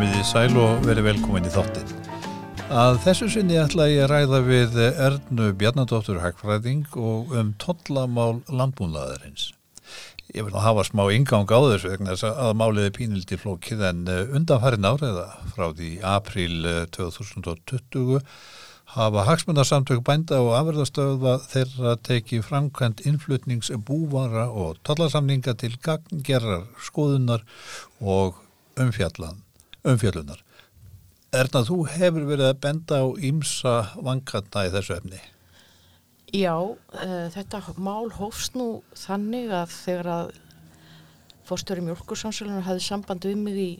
Komiði sæl og verið velkomin í þáttinn. Að þessu sinni ætla ég að ræða við Ernu Bjarnadóttur Hagfræðing og um tollamál landbúnaðarins. Ég vil hafa smá ingang á þessu vegna þess að máliði pínildi flókið en undanfærin áriða frá því april 2020 hafa hagsmunarsamtök bænda og afverðastöða þeirra tekið framkvæmt innflutnings búvara og tollarsamninga til gagngerrar skoðunar og umfjallunar. Erna, þú hefur verið að benda á ímsa vangatna í þessu efni. Já, uh, þetta mál hófst nú þannig að þegar að fórstöri mjölkursamsölunum hafði samband við mig í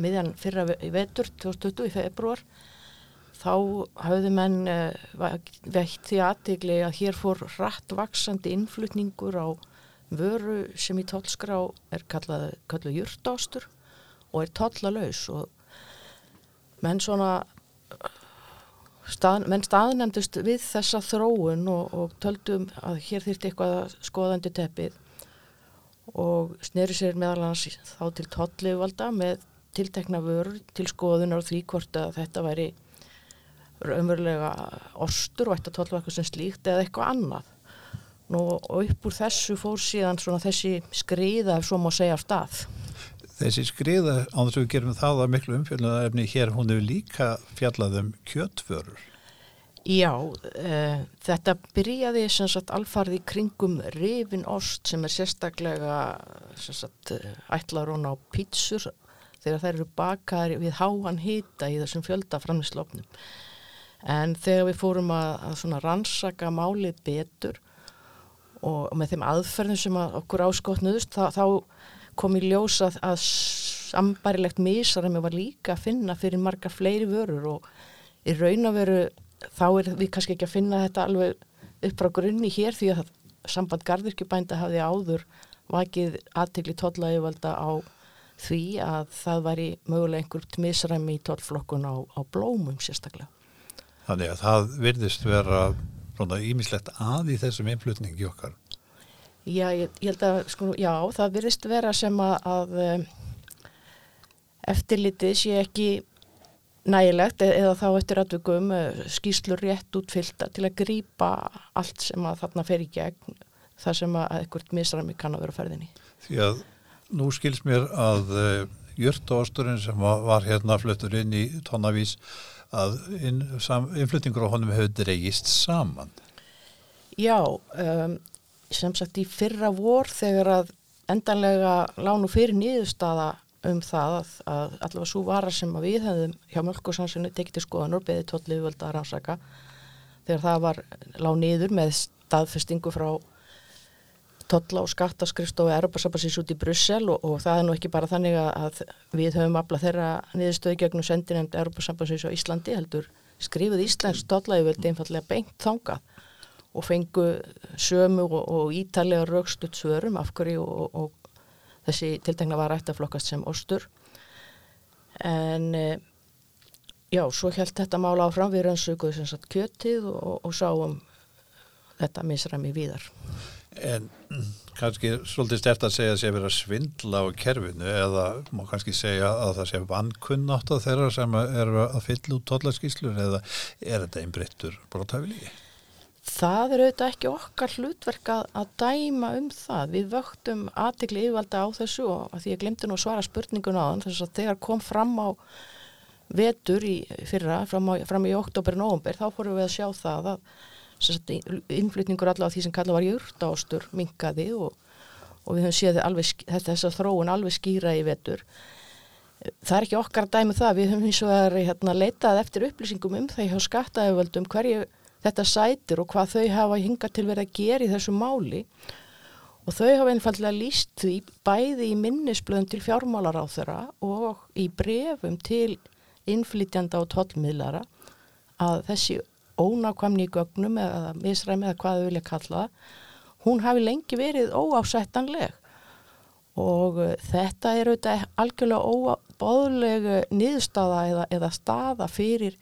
miðjan fyrra vetur 2020 í februar þá hafði menn uh, veitt því aðtegli að hér fór rætt vaksandi innflutningur á vöru sem í tólskrá er kallað, kallað júrtástur og er tollalauðs og menn svona stað, menn staðnendust við þessa þróun og, og töldum að hér þýrti eitthvað skoðandi teppið og sneri sér meðal hans þá til tollifvalda með tiltekna vörur til skoðunar og því hvort að þetta væri raunverulega ostur og eitt að tollverku sem slíkt eða eitthvað annað. Nú, og upp úr þessu fór síðan þessi skriða ef svo má segja af stað Þessi skriða, án þess að við gerum það að miklu umfjörlunaefni hér, hún hefur líka fjallað um kjötförur. Já, uh, þetta byrjaði sem sagt alfarði kringum rifin ost sem er sérstaklega sem sagt ætlar hún á pítsur þegar þær eru bakar við háan hýta í þessum fjöldaframnislofnum. En þegar við fórum að, að rannsaka málið betur og, og með þeim aðferðum sem að okkur áskotnuðust þá kom í ljós að, sambarilegt mísarami var líka að finna fyrir marga fleiri vörur og í raun að veru þá er við kannski ekki að finna þetta alveg upp frá grunni hér því að samband gardirkjubænda hafði áður vakið aðtegli tóllaugvalda á því að það var í möguleg einhvert misræmi í tóllflokkun á, á blómum sérstaklega. Þannig að það virðist vera ímislegt að í þessum innflutningi okkar. Já, ég, ég held að, sko, já, það virðist vera sem að, að um, eftirlitið sé ekki nægilegt e-, eða þá eftir aðvögum uh, skýslur rétt útfylta til að grýpa allt sem að þarna fer í gegn þar sem að eitthvað misræmi kann að vera færðinni. Því að nú skils mér að uh, jörtósturinn sem var hérna fluttur inn í tónavís að inn, sam, innflutningur á honum hefur dreigist saman. Já, um, sem sagt í fyrra vor þegar að endanlega lánu fyrir nýðustada um það að, að allavega svo vara sem að við hefðum hjá mjölkursansinu tekið til skoðan og beðið tóllið völda að rannsaka þegar það var lág nýður með staðfestingu frá tolla og skattaskrifstofu Europasabassins út í Brussel og, og það er nú ekki bara þannig að við höfum aflað þeirra niðurstöðu gegnum sendinemnd Europasabassins á Íslandi heldur skrifuð Íslands tollaðið einfallega beint þangað og fengu sömu og, og ítalega raukstutt svörum af hverju og, og þessi tiltegna var ætti að flokkast sem ostur. En e, já, svo held þetta mála áfram. Við rannsökuðu sem sagt kjötið og, og sáum þetta misræmi víðar. En kannski svolítið stert að segja að sé verið að svindla á kerfinu eða má kannski segja að það sé vankunnátt á þeirra sem eru að fylla út tollaskíslur eða er þetta einbrittur brottæfilígi? Það er auðvitað ekki okkar hlutverk að, að dæma um það. Við vöktum aðtikli yfirvalda á þessu og því ég glemdi nú að svara spurningun á þann þess að þegar kom fram á vetur í fyrra, fram, á, fram í oktober-nóumber, þá fórum við að sjá það að innflytningur allavega því sem kalla var júrtástur minkaði og, og við höfum séð alveg, þess að þróun alveg skýra í vetur. Það er ekki okkar að dæma það. Við höfum eins og að hérna, leitað eftir upplýsingum um það hjá skattaöföldum hverju þetta sætir og hvað þau hafa hinga til verið að gera í þessu máli. Og þau hafa einfallega líst því bæði í minnisblöðum til fjármálar á þeirra og í brefum til innflytjanda og tollmiðlara að þessi ónákvæmni í gögnum eða misræmi eða hvað þau vilja kalla hún hafi lengi verið óásættanleg. Og þetta er auðvitað algjörlega óbáðleg niðurstaða eða, eða staða fyrir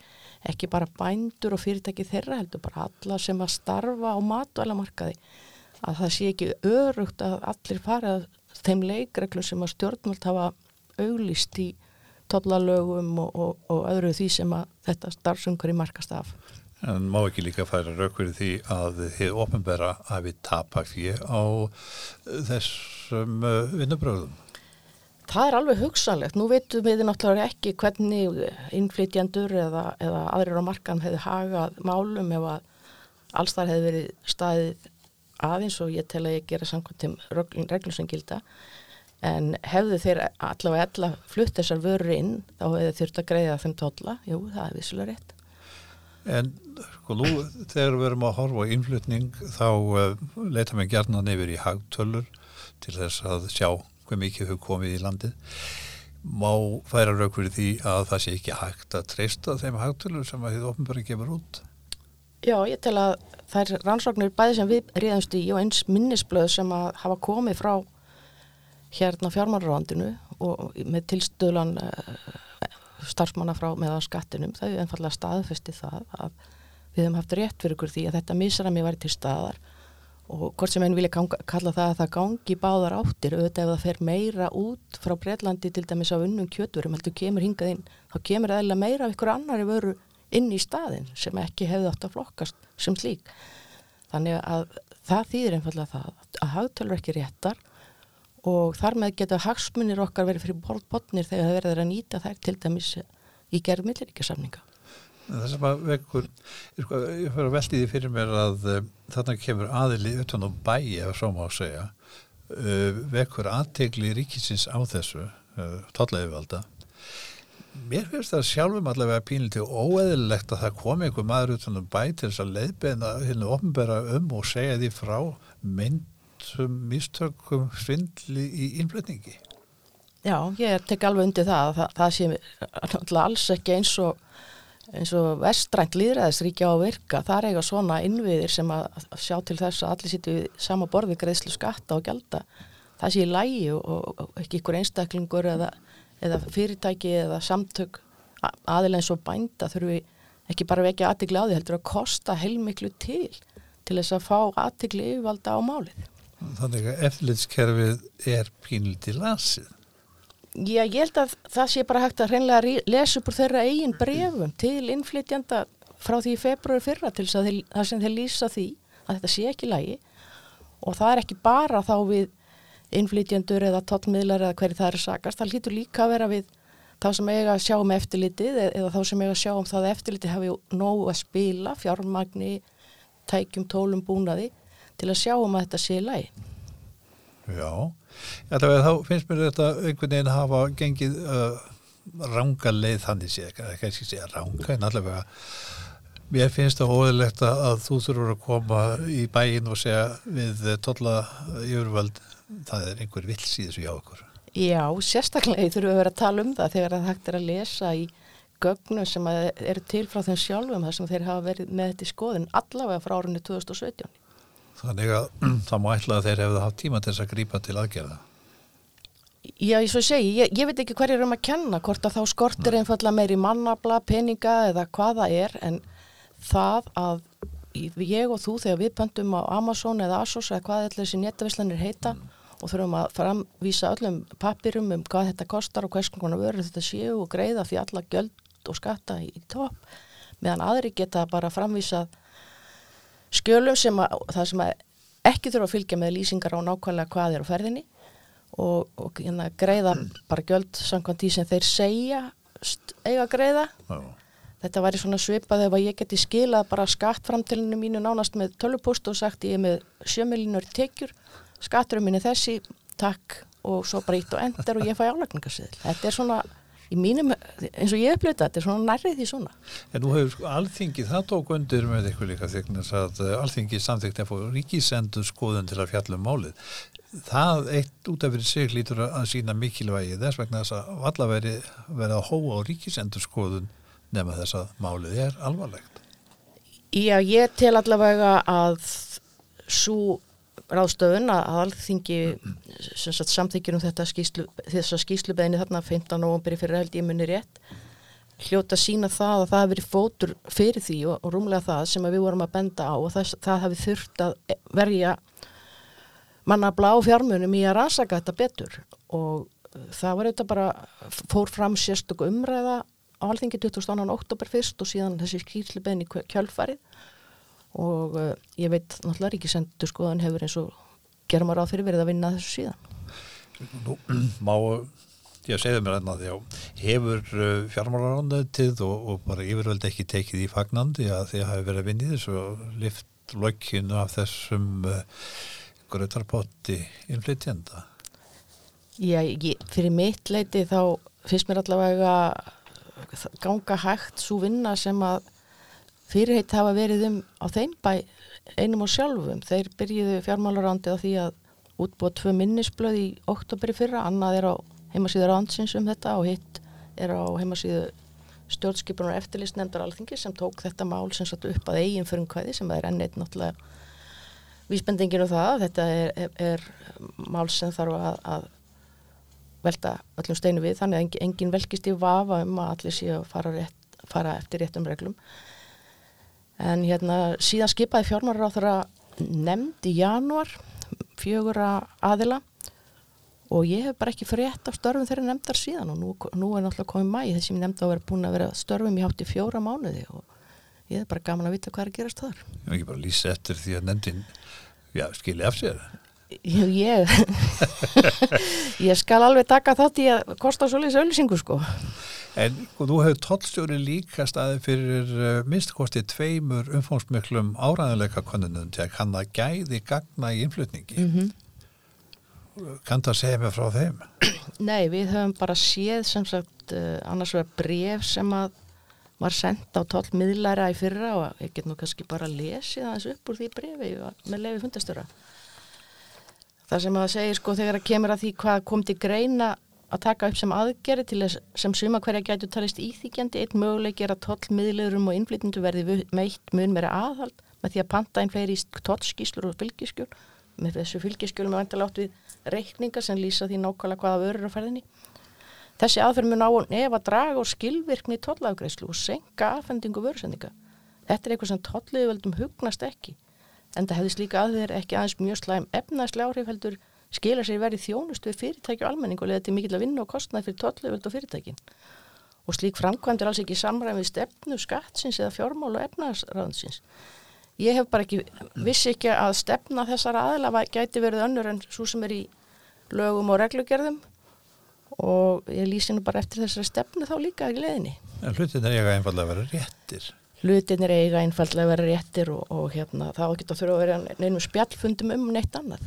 ekki bara bændur og fyrirtæki þeirra heldur bara alla sem að starfa á matvælamarkaði að það sé ekki örugt að allir fara þeim leikreglu sem að stjórnvöld hafa auglist í tollalögum og, og, og öðru því sem að þetta starfsumhverju markast af. En má ekki líka færa rauk fyrir því að þið ofnbæra að við tapa fyrir á þessum uh, vinnubröðum? Það er alveg hugsanlegt. Nú veitum við náttúrulega ekki hvernig innflytjandur eða, eða aðrir á markan hefði hagað málum ef að alls þar hefði verið staðið aðeins og ég tel að ég gera samkvæmt til reglum sem gilda. En hefðu þeir allavega ella flutt þessar vörur inn þá hefðu þurft að greiða þeim totla jú, það er vissulega rétt. En sko nú þegar við erum að horfa á innflutning þá uh, leita við gerna nefnir í hagtölur til þess að sjá hvað mikið hefur komið í landið. Má færa rauk fyrir því að það sé ekki hægt að treysta þeim hagtölur sem að þið ofnbæri gefur út? Já, ég tel að það er rannsóknir bæði sem við reyðumst í og eins minnisblöð sem að hafa komið frá hérna fjármannráðandinu og með tilstöðlan eh, starfsmanna frá meðan skattinum það er einfallega staðfesti það að við hefum haft rétt fyrir ykkur því að þetta misrami væri til staðar og hvort sem einn vilja ganga, kalla það að það gangi báðar áttir auðvitað ef það fer meira út frá Breitlandi til dæmis á unnum kjöturum heldur kemur hingað inn, þá kemur eða meira af ykkur annari vöru inn í staðin sem ekki hefði átt að flokkast sem slík þannig að það þýðir einfallega það að hagtölur ekki réttar og þar með geta hagsmunir okkar verið fyrir botnir þegar það verður að nýta þær til dæmis í gerð milliríkjasamninga. Það sem að vekkur, sko, ég fyrir að veldi því fyrir mér að uh, þarna kemur aðili utan á bæi, ef svo má segja, uh, vekkur aðtegli ríkisins á þessu, uh, eh, totlaðivalda. Mér finnst það sjálfum allavega pínliti óeðilegt að það komi einhver maður utan á bæi til þess að leiðbeina hérna ofnbæra um og segja því frá mynd þessum mistökum svindli í innflutningi? Já, ég tek alveg undir það það, það sé alls ekki eins og eins og vestrænt líðræðisríkja á virka, það er eiga svona innviðir sem að sjá til þess að allir sýtu sama borði greiðslu skatta og gælda það sé í lægi og, og ekki ykkur einstaklingur eða, eða fyrirtæki eða samtök aðilega eins og bænda þurfum við ekki bara vekja aðtikli á því heldur að kosta heilmiklu til til þess að fá aðtikli yfirvalda á málið Þannig að eftirlitskerfið er pínliti lasið. Já, ég held að það sé bara hægt að hreinlega lesa upp úr þeirra eigin brefum til innflytjanda frá því februari fyrra til þess að það sem þeir lýsa því að þetta sé ekki lægi og það er ekki bara þá við innflytjandur eða tóttmiðlar eða hverju það er að sakast, það lítur líka að vera við þá sem eiga að sjá um eftirlitið eða þá sem eiga að sjá um það að eftirlitið hafi nógu að spila, fjármagni, tækjum, tólum, búnaði til að sjá um að þetta sé í lagi. Já, Ætla, þá finnst mér þetta einhvern veginn að hafa gengið uh, ranga leið þannig sé, ekki að segja ranga en allavega mér finnst það óðurlegt að þú þurfur að koma í bæin og segja við tolla yfirvöld það er einhver vils í þessu hjá okkur. Já, sérstaklega þurfum við að vera að tala um það þegar það hægt er að lesa í gögnum sem eru til frá þeim sjálfum þar sem þeir hafa verið með þetta í skoðin allavega frá árunni 2017. Þannig að það má ætla að þeir hefðu haft tíma til þess að grípa til aðgerða. Já, ég svo segi, ég, ég veit ekki hverju er um að kenna, hvort að þá skortir Nei. einfalla meiri mannabla, peninga eða hvaða er, en það að ég og þú þegar við pöntum á Amazon eða Asos eða hvað allir þessi netavisslanir heita mm. og þurfum að framvísa öllum pappirum um hvað þetta kostar og hvers konar vörður þetta séu og greiða því alla göld og skatta í topp, meðan aðri geta bara framvísað skjölum sem að, það sem að ekki þurfa að fylgja með lýsingar á nákvæmlega hvað er á ferðinni og, og hérna, greiða bara göld samkvæmt því sem þeir segja eiga að greiða Já. þetta væri svona svipað ef ég geti skilað bara skattframtilinu mínu nánast með tölvupost og sagt ég er með sjömillinur tekjur skatturum minni þessi, takk og svo bara ítt og endur og ég fæ álækningarsiðil þetta er svona í mínum, eins og ég upplöta þetta er svona nærrið því svona. En nú hefur sko alþingi, það tók undir með eitthvað líka þegar að eh, alþingi samþykti að fá ríkisendur skoðun til að fjalla um málið. Það eitt út af fyrir sig lítur að sína mikilvægi þess vegna þess að valla veri verið að hóa á ríkisendur skoðun nema þess að málið er alvarlegt. Já, ég tel allavega að svo ráðstöðun að alþingi samþykjur um þetta skýslu, þessa skýslubeginni þarna 15. novemberi fyrir held ég munni rétt hljóta sína það að það hefur verið fótur fyrir því og, og rúmlega það sem við vorum að benda á og það, það hefur þurft að verja manna blá fjármunum í að rannsaka þetta betur og það var auðvitað bara, fór fram sérstök umræða á alþingi 22. oktober fyrst og síðan þessi skýrslibeðin í kjölfarið og uh, ég veit náttúrulega ríkisendur skoðan hefur eins og gerum að ráð fyrir verið að vinna þessu síðan. Nú, má, ég segði mér enna því að hefur uh, fjármálarándöðtið og, og bara yfirvöld ekki tekið í fagnandi að því að hafi verið að vinni þessu og lift lökkinu af þessum uh, grötarpotti innflytjenda? Já, ég, fyrir mitt leiti þá finnst mér allavega ganga hægt svo vinna sem að fyrirheit hafa verið um á þeim bæ einum og sjálfum. Þeir byrjuðu fjármálarándi á því að útbúa tvö minnisblöð í oktoberi fyrra, annað er á heimasíður ánsins um þetta og hitt er á heimasíðu stjórnskipunar eftirlist nefndar alþingi sem tók þetta mál sem satt upp að eigin fyrir umkvæði sem er enneitt náttúrulega vísbendingin og það, þetta er, er, er mál sem þarf að, að velta öllum steinu við þannig að engin velkist í vafa um að allir séu að fara, rétt, fara eftir réttum reglum en hérna síðan skipaði fjármárar á þeirra nefnd í janúar fjögura aðila. Og ég hef bara ekki frétt af störfum þeirra nefndar síðan og nú, nú er náttúrulega komið mæ þess að ég nefndi að vera búin að vera störfum í hátti fjóra mánuði og ég hef bara gaman að vita hvað er að gerast þar. Ég hef ekki bara lýsa eftir því að nefndin skilja af sér. Ég, ég, ég skal alveg taka þátt í að kosta svolítið auðlýsingu sko En þú hefur tollstjóri líka staði fyrir uh, minnstakosti tveimur umfómsmiklum áræðanleika konunum til að kann að gæði gagna í innflutningi. Mm -hmm. Kann það segja mig frá þeim? Nei, við höfum bara séð sem sagt uh, annars vegar bref sem að var sendt á tollmiðlæra í fyrra og ég get nú kannski bara lesið aðeins upp úr því brefi með lefi fundastöra. Það sem að segja sko þegar að kemur að því hvað kom til greina að taka upp sem aðgerri til þess sem suma hverja gætu talist íþykjandi eitt möguleik er að tollmiðlurum og innflytjundu verði meitt mun meira aðhald með því að panta einn fleiri tollskíslur og fylgiskjur með þessu fylgiskjulum er vantilega átt við reikninga sem lýsa því nákvæmlega hvaða vörur á ferðinni. Þessi aðferð mun á ef að draga og skilvirkni tollafgreyslu og senka aðfendingu vörusendinga. Þetta er eitthvað sem tolliðveldum hugnast ekki en það hefðist líka aðverð ekki aðeins mjög slæm efnaðslega áhrif heldur skila sér verið þjónust við fyrirtæki og almenning og leða til mikill að vinna og kostnaði fyrir tollöföld og fyrirtækin. Og slík framkvæmd er alls ekki samræðið við stefnu skattsins eða fjármál og efnaðsraðansins. Ég hef bara ekki, vissi ekki að stefna þessara aðila gæti verið önnur en svo sem er í lögum og reglugerðum og ég lýsi nú bara eftir þessari stefnu þá líka í leðinni. En hlutin er eiga einfallega að vera réttir. Hlutin er eiga einfallega að vera réttir og, og hérna, þá getur þurfa að vera neinum spjallfundum um neitt annað.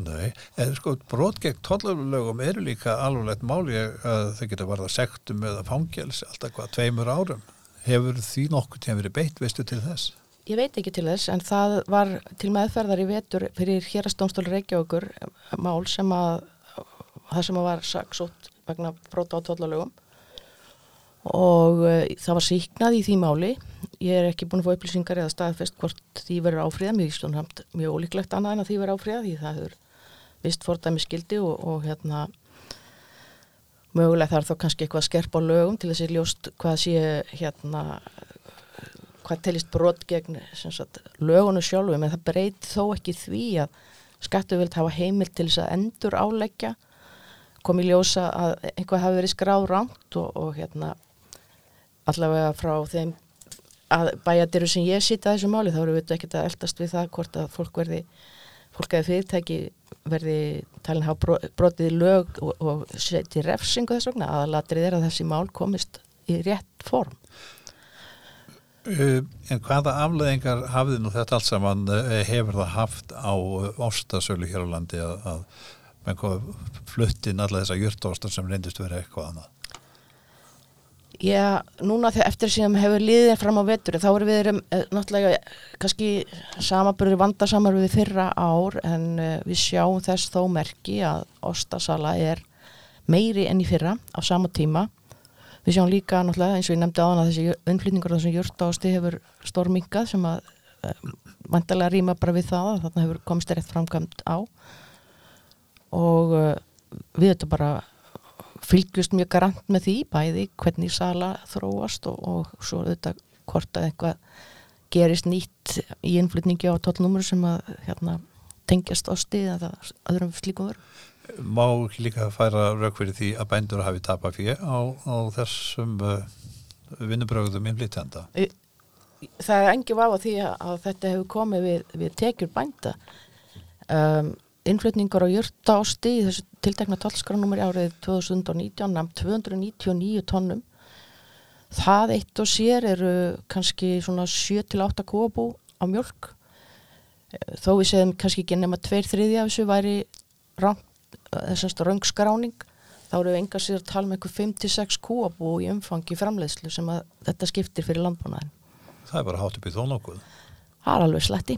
Nei, en sko brot gegn tollöflögum eru líka alvarlegt máli að þau geta varða sektum eða fangels alltaf hvað tveimur árum. Hefur því nokkur tíma verið beitt, veistu til þess? Ég veit ekki til þess, en það var til meðferðar í vetur fyrir hérastómstóli Reykjavíkur mál sem að það sem að var saksótt vegna brota á tollöflögum og uh, það var síknað í því máli. Ég er ekki búin að fá upplýsingar eða staðfest hvort því verður áfríða, mjög, mjög ólíklegt annað en að því verður áfríða því það hefur vist fordæmi skildi og, og hérna mögulega þarf þá kannski eitthvað að skerpa á lögum til þess að ljóst hvað sé hérna hvað telist brot gegn sagt, lögunu sjálfum. En það breyti þó ekki því að skattu vilt hafa heimil til þess að endur áleggja komi ljósa að einhvað hafi verið skráð rámt og, og hérna allavega frá þeim bæjadiru sem ég sýta þessu máli þá eru við ekki að eldast við það hvort að fólk verði fólk eða fyrirtæki verði talin hafa brotið lög og, og setið refsingu þess vegna aðalatrið er að þessi mál komist í rétt form. Uh, en hvaða afleðingar hafði nú þetta allt saman uh, hefur það haft á ástasölu hér á landi að, að fluttin alla þessa júrtóstar sem reyndist verið eitthvað annað? Já, núna þegar eftir sem hefur liðið fram á vetur þá erum við um, náttúrulega kannski samaburður vandarsamar við fyrra ár en uh, við sjáum þess þó merki að ostasala er meiri enn í fyrra á sama tíma. Við sjáum líka náttúrulega eins og ég nefndi aðan að þessi unnflýtningur þessum júrtásti hefur stormingað sem að vandarlega rýma bara við það að þarna hefur komist rétt framkvæmt á og við þetta bara fylgjust mjög garant með því bæði hvernig sala þróast og, og svo þetta hvort að eitthvað gerist nýtt í innflytningi á tóllnúmur sem að hérna, tengjast á stið eða öðrum slíkum veru. má líka færa rauk fyrir því að bændur hafi tapað fyrir á, á þessum uh, vinnubröðum innflytjanda? Það er engi vafa því að, að þetta hefur komið við, við tekjur bænda. Um, innflytningar á jörta ásti í þessu tiltekna talskranumur árið 2019 namn 299 tónnum. Það eitt og sér eru kannski svona 7-8 kóabú á mjölk. Þó við segjum kannski ekki nema 2-3 af þessu væri röngskráning þá eru enga sér að tala um einhver 5-6 kúabú í umfangi framleiðslu sem að þetta skiptir fyrir landbúnaðin. Það er bara hátt upp í þó nokkuð. Það er alveg sletti.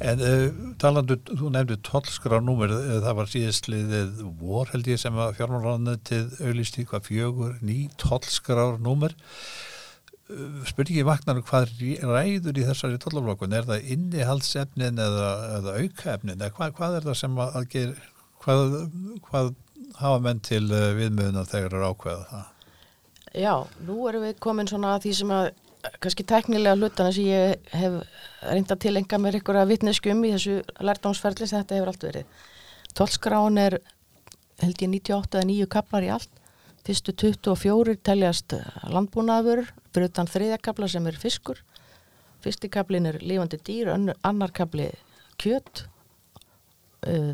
En uh, talandu, þú nefndi tollskránúmer, uh, það var síðastliðið vor held ég sem að fjármálaranetið auðlisti hvað fjögur ný tollskránúmer. Uh, Spurði ekki vaknar hvað ræður í þessari tollaflokkun? Er það innihaldsefnin eða, eða aukaefnin? Eða hvað, hvað er það sem að ger, hvað, hvað hafa menn til uh, viðmöðuna þegar það er ákveða það? Já, nú erum við komin svona að því sem að kannski teknilega hlutana sem ég hef reynda til enga með ykkur að vitnesku um í þessu lærdámsferðli sem þetta hefur allt verið. Tólskráin er held ég 98 eða 9 kaplar í allt. Fyrstu 24 teljast landbúnaður, brutan þriðjakabla sem er fiskur. Fyrsti kablin er lífandi dýr, annar kabli kjött,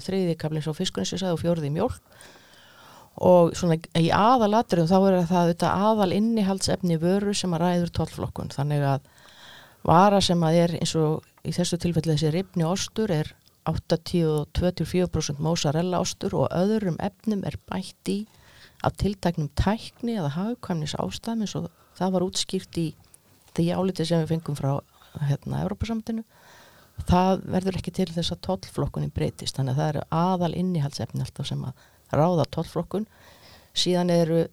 þriði kablin svo sagði og fjórði mjólk og svona í aðalaturum þá er það auðvitað aðal innihaldsefni vöru sem að ræður tollflokkun. Þannig að vara sem að er eins og í þessu tilfelli þessi ripni ostur er 80-24% mozzarella ostur og öðrum efnum er bætt í af tiltaknum tækni eða hagkvæmnis ástæðum eins og það var útskýrt í því áliti sem við fengum frá hérna Európa-samtinu það verður ekki til þess að tollflokkunin breytist þannig að það eru aðal innihaldsefni alltaf sem að ráða tollflokkun. Síðan eru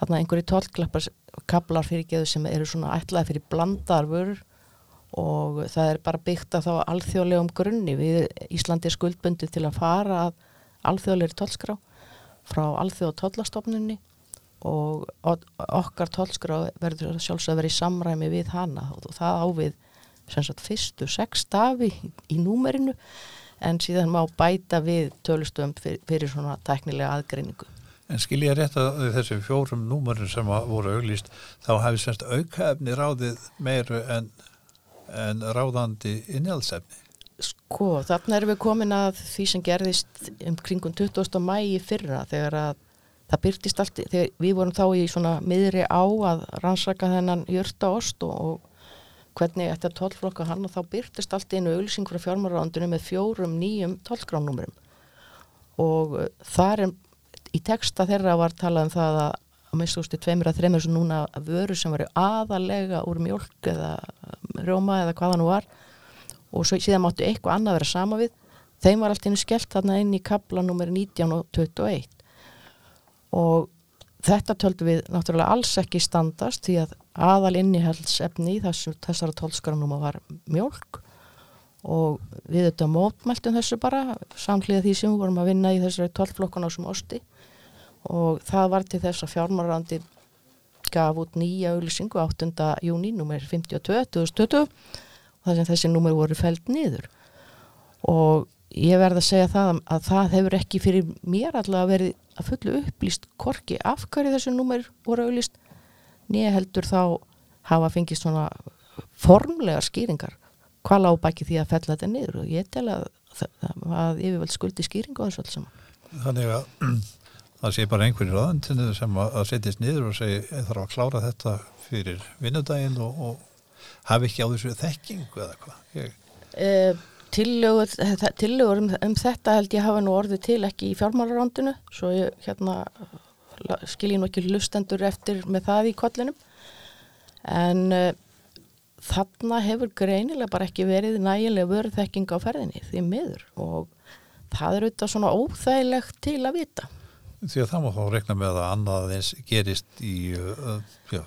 þarna einhverju tollkablar fyrir geðu sem eru svona ætlaði fyrir blandarfur og það er bara byggt að þá alþjóðlegum grunni. Við Íslandi skuldbundi til að fara að alþjóðlegri tollskrá frá alþjóða tollastofnunni og okkar tollskrá verður sjálfsög að vera í samræmi við hana. Og það ávið sagt, fyrstu sex stafi í númerinu en síðan má bæta við tölustöfum fyrir, fyrir svona teknilega aðgreiningu. En skil ég rétt að þessi fjórum númurum sem voru auglýst þá hafi semst aukaefni ráðið meiru en, en ráðandi innhjálpsefni? Sko, þarna erum við komin að því sem gerðist um kringum 20. mægi fyrra þegar að það byrtist allt, þegar við vorum þá í svona miðri á að rannsaka þennan jörta ost og, og hvernig ætti að tollflokka hann? Og þá byrtist allt einu auðlýsing frá fjármárarándinu með fjórum nýjum tollskránúmurum og uh, þar er í texta þeirra var talað um það að að minnstústi tveimur að þreymur sem núna vöru sem varu aðalega úr mjölk eða rjóma eða hvaða nú var. Og svo, síðan máttu eitthvað annað vera sama við. Þeim var allt einu skellt þarna inn í kapla nummer 19 og 21 og þetta töldu við náttúrulega alls ekki standast því að aðal innihaldsefni í þessu, þessara tólskaranúma var mjölk og við þetta mótmæltum þessu bara samhliða því sem við vorum að vinna í þessari tólflokkun á sem osti og það var til þess að fjármarrandi gaf út nýja auðlisingu 8. júni, nummer 52 2020 og þess að þessi nummer voru fælt niður og ég verði að segja það að það hefur ekki fyrir mér allavega verið að fullu upplýst korki af hverju þessu nummer voru auðlist nýja heldur þá hafa fengist svona formlega skýringar hvað lág baki því að fella þetta niður og ég tel að, að yfirvöld skuldi skýringu á þessu alls saman. Þannig að það sé bara einhverjir aðantinu sem að, að setjast niður og segi þarf að klára þetta fyrir vinnudaginn og, og hafi ekki á þessu þekkingu eða hvað? Ég... E, tillögur, tillögur um, um þetta held ég hafa nú orðið til ekki í fjármálarándinu svo ég hérna skilji nú ekki lustendur eftir með það í kollinum. En uh, þarna hefur greinilega bara ekki verið nægilega vörðþekking á ferðinni því miður og það er auðvitað svona óþægilegt til að vita. Því að það má þá rekna með að annað eins gerist í uh, já,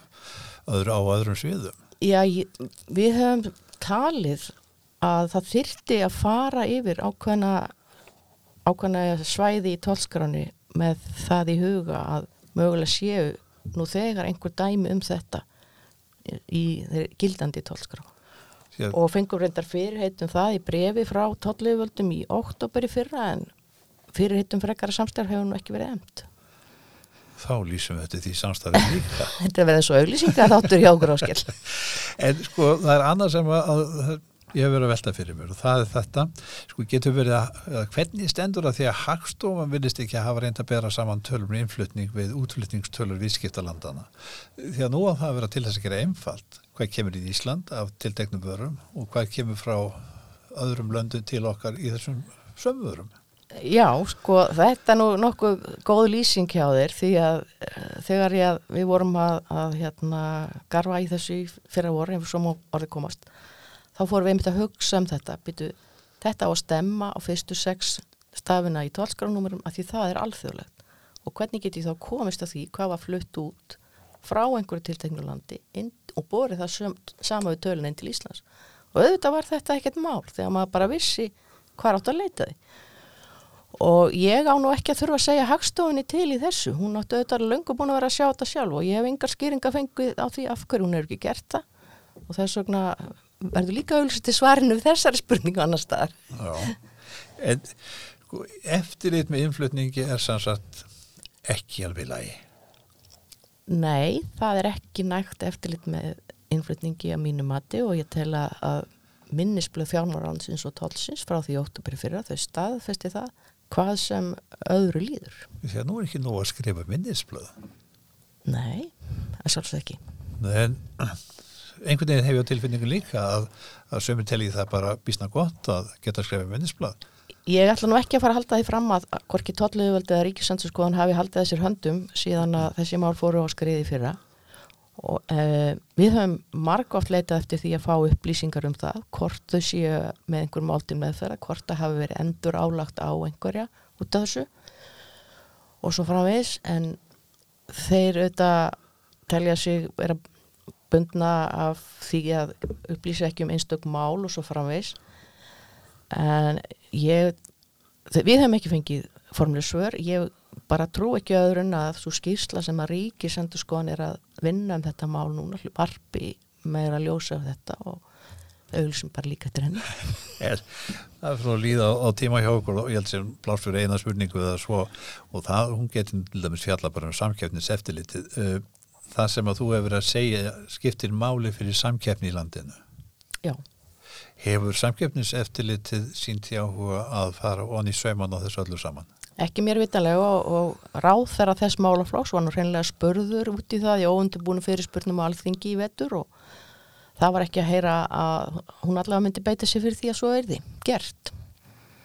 öðru, á öðrum sviðum. Já, við höfum talið að það þyrti að fara yfir ákveðna ákveðna svæði í tólskráni með það í huga að mögulega séu nú þegar einhver dæmi um þetta í gildandi tólskrá Sér. og fengum reyndar fyrirheitum það í brefi frá tollöföldum í oktober í fyrra en fyrirhittum frekara samstæðar hefur nú ekki verið emt. Þá lýsum við þetta því samstæðið líka. Þetta er eins og auglýsingar þáttur hjá okkur áskell. En sko það er annað sem að, að ég hef verið að velta fyrir mér og það er þetta, sko getur verið að, að hvernig stendur það því að hagstofan vilist ekki að hafa reynd að bera saman tölur með innflutning við útflutningstölur viðskiptalandana. Því að nú að það vera til þess að gera einfalt hvað kemur í Ísland af tilteknum vörum og hvað kemur frá öðrum löndum til okkar í þessum sömvörum. Já, sko, þetta er nú nokkuð góð lýsing hjá þér því að uh, þegar ég, við vorum að, að hérna, garfa í þessu í þá fórum við einmitt að hugsa um þetta. Býtu, þetta á að stemma á fyrstu sex stafina í tólskránúmurum að því það er alþjóðlegt. Og hvernig get ég þá komist að því hvað var flutt út frá einhverju tilteknulandi og borið það söm, sama við tölun inn til Íslands. Og auðvitað var þetta ekkert mál þegar maður bara vissi hvað átt að leita því og ég á nú ekki að þurfa að segja hagstofinni til í þessu, hún áttu auðvitað lengur búin að vera að sjá þetta sjálf og ég hef yngar skýringa fengið á því af hverju hún er ekki gert það og þess vegna verður líka auðvitað til svarinu við þessari spurningu annar staðar Já, en sko, eftirlit með innflutningi er sannsagt ekki alveg lægi Nei, það er ekki nægt eftirlit með innflutningi að mínu mati og ég tel að minnisblöð fjármáransins og tólsins frá því óttubri fyrir að þau staðfesti það hvað sem öðru líður. Því að nú er ekki nú að skrifa minnisblöð. Nei, það er svolítið ekki. En einhvern veginn hefur tilfinningu líka að, að sömur telji það bara bísna gott að geta að skrifa minnisblöð. Ég ætla nú ekki að fara að halda því fram að hvorki tólliðuvöldið eða ríkisandsurskoðan hafi haldið þessir höndum síðan að þessi mál fóru á skriði fyrra og eh, við höfum margótt leitað eftir því að fá upplýsingar um það hvort þau séu með einhver máltinn meðferða, hvort það hafi verið endur álagt á einhverja út af þessu og svo framvegs en þeir auðvitað telja sig vera bundna af því að upplýsa ekki um einstök mál og svo framvegs en ég við hefum ekki fengið formlega svör. Ég bara trú ekki öðru en að svo skýrsla sem að ríki sendur skoðan er að vinna um þetta mál núna varpi meira að ljósa af þetta og auðvilsum bara líka til henni. Það er frá að líða á, á tíma hjá okkur og ég held sem pláss fyrir eina spurningu og það, hún getur til dæmis fjalla bara um samkeppnis eftirlitið uh, það sem að þú hefur að segja skiptir máli fyrir samkeppni í landinu Já Hefur samkeppnis eftirlitið sínt áhuga að fara onni sauman á þessu öllu saman? Ekki mér vitalega og, og ráð þeirra þess málaflóks var nú hreinlega spörður út í það í óundibúinu fyrirspurnum á alþingi í vetur og það var ekki að heyra að hún allavega myndi beita sér fyrir því að svo er því gert.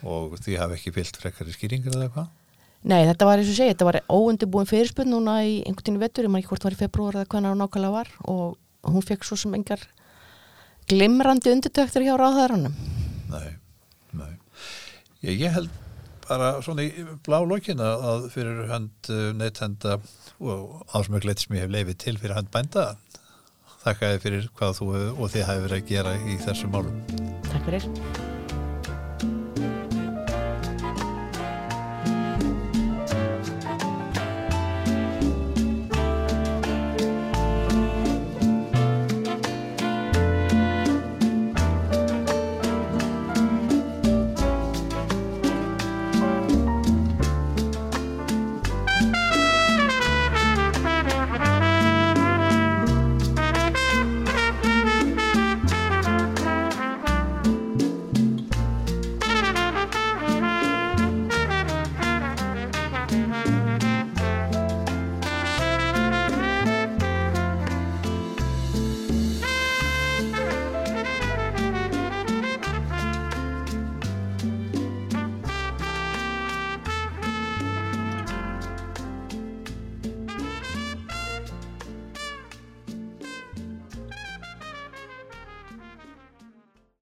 Og því hafi ekki fyllt frekari skýringar eða hvað? Nei, þetta var eins og segja, þetta var óundibúin fyrirspurn núna í einhvern tínu vetur, ég maður ekki hvort var í februar eða hvernig það nákvæmlega var og hún fekk svo sem engar glimrandi undirtöktur hjá ráðhæðarannum. Nei, nei. Ég, ég held bara svona í blá lokina að fyrir hand uh, neytenda og ásmögleitt sem ég hef leifið til fyrir hand bænda þakka þið fyrir hvað þú og þið verið að gera í þessu málum Takk fyrir